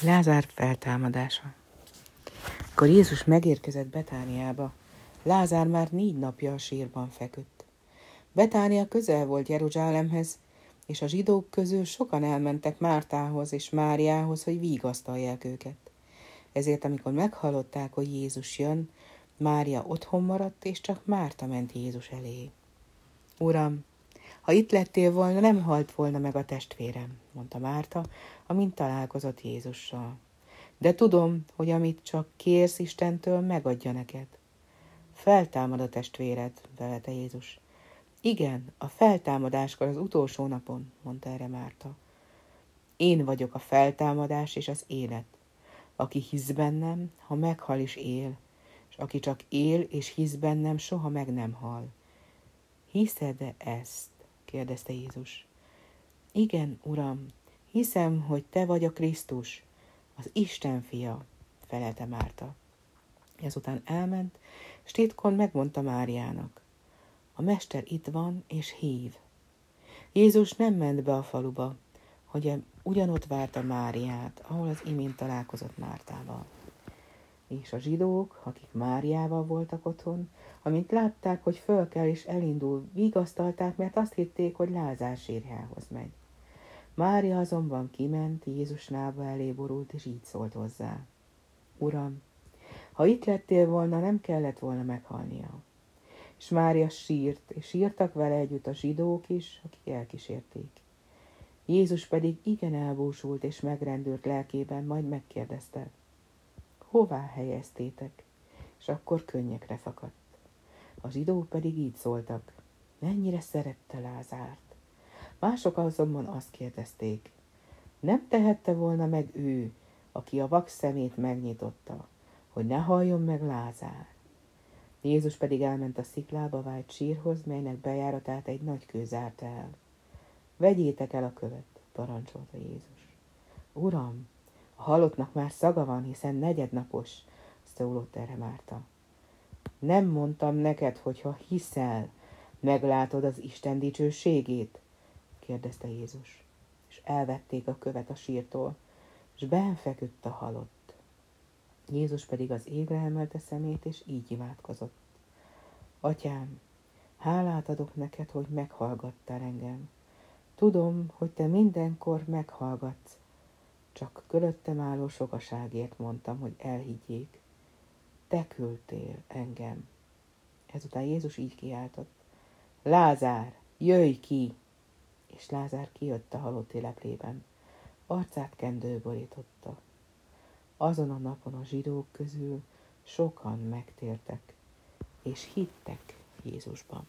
Lázár feltámadása. Akkor Jézus megérkezett Betániába, Lázár már négy napja a sírban feküdt. Betánia közel volt Jeruzsálemhez, és a zsidók közül sokan elmentek Mártához és Máriához, hogy vigasztalják őket. Ezért, amikor meghallották, hogy Jézus jön, Mária otthon maradt, és csak Márta ment Jézus elé. Uram, ha itt lettél volna, nem halt volna meg a testvérem, mondta Márta, amint találkozott Jézussal. De tudom, hogy amit csak kérsz Istentől, megadja neked. Feltámad a testvéred, velelte Jézus. Igen, a feltámadáskor az utolsó napon, mondta erre Márta. Én vagyok a feltámadás és az élet. Aki hisz bennem, ha meghal is él, és aki csak él és hisz bennem, soha meg nem hal. Hiszed-e ezt? Kérdezte Jézus. Igen, Uram, hiszem, hogy te vagy a Krisztus, az Isten fia, felelte Márta. Ezután elment, és titkon megmondta Máriának. A mester itt van, és hív. Jézus nem ment be a faluba, hogy ugyanott várta Máriát, ahol az imént találkozott Mártával. És a zsidók, akik Máriával voltak otthon, amint látták, hogy föl kell és elindul, vigasztalták, mert azt hitték, hogy Lázár sírjához megy. Mária azonban kiment, Jézus lába elé borult, és így szólt hozzá. Uram, ha itt lettél volna, nem kellett volna meghalnia. És Mária sírt, és sírtak vele együtt a zsidók is, akik elkísérték. Jézus pedig igen elbúsult és megrendült lelkében, majd megkérdezte, hová helyeztétek? És akkor könnyekre fakadt. A zsidók pedig így szóltak, mennyire szerette Lázárt. Mások azonban azt kérdezték, nem tehette volna meg ő, aki a vak szemét megnyitotta, hogy ne halljon meg Lázár. Jézus pedig elment a sziklába vált sírhoz, melynek bejáratát egy nagy kő zárt el. Vegyétek el a követ, parancsolta Jézus. Uram, a halottnak már szaga van, hiszen negyednapos, szólott erre Márta. Nem mondtam neked, hogy ha hiszel, meglátod az Isten dicsőségét? kérdezte Jézus. És elvették a követ a sírtól, és benfeküdt a halott. Jézus pedig az égre emelte szemét, és így imádkozott. Atyám, hálát adok neked, hogy meghallgattál engem. Tudom, hogy te mindenkor meghallgatsz, csak köröttem álló sokaságért mondtam, hogy elhiggyék. Te küldtél engem. Ezután Jézus így kiáltott. Lázár, jöjj ki! És Lázár kijött a halott éleplében. Arcát kendő borította. Azon a napon a zsidók közül sokan megtértek, és hittek Jézusban.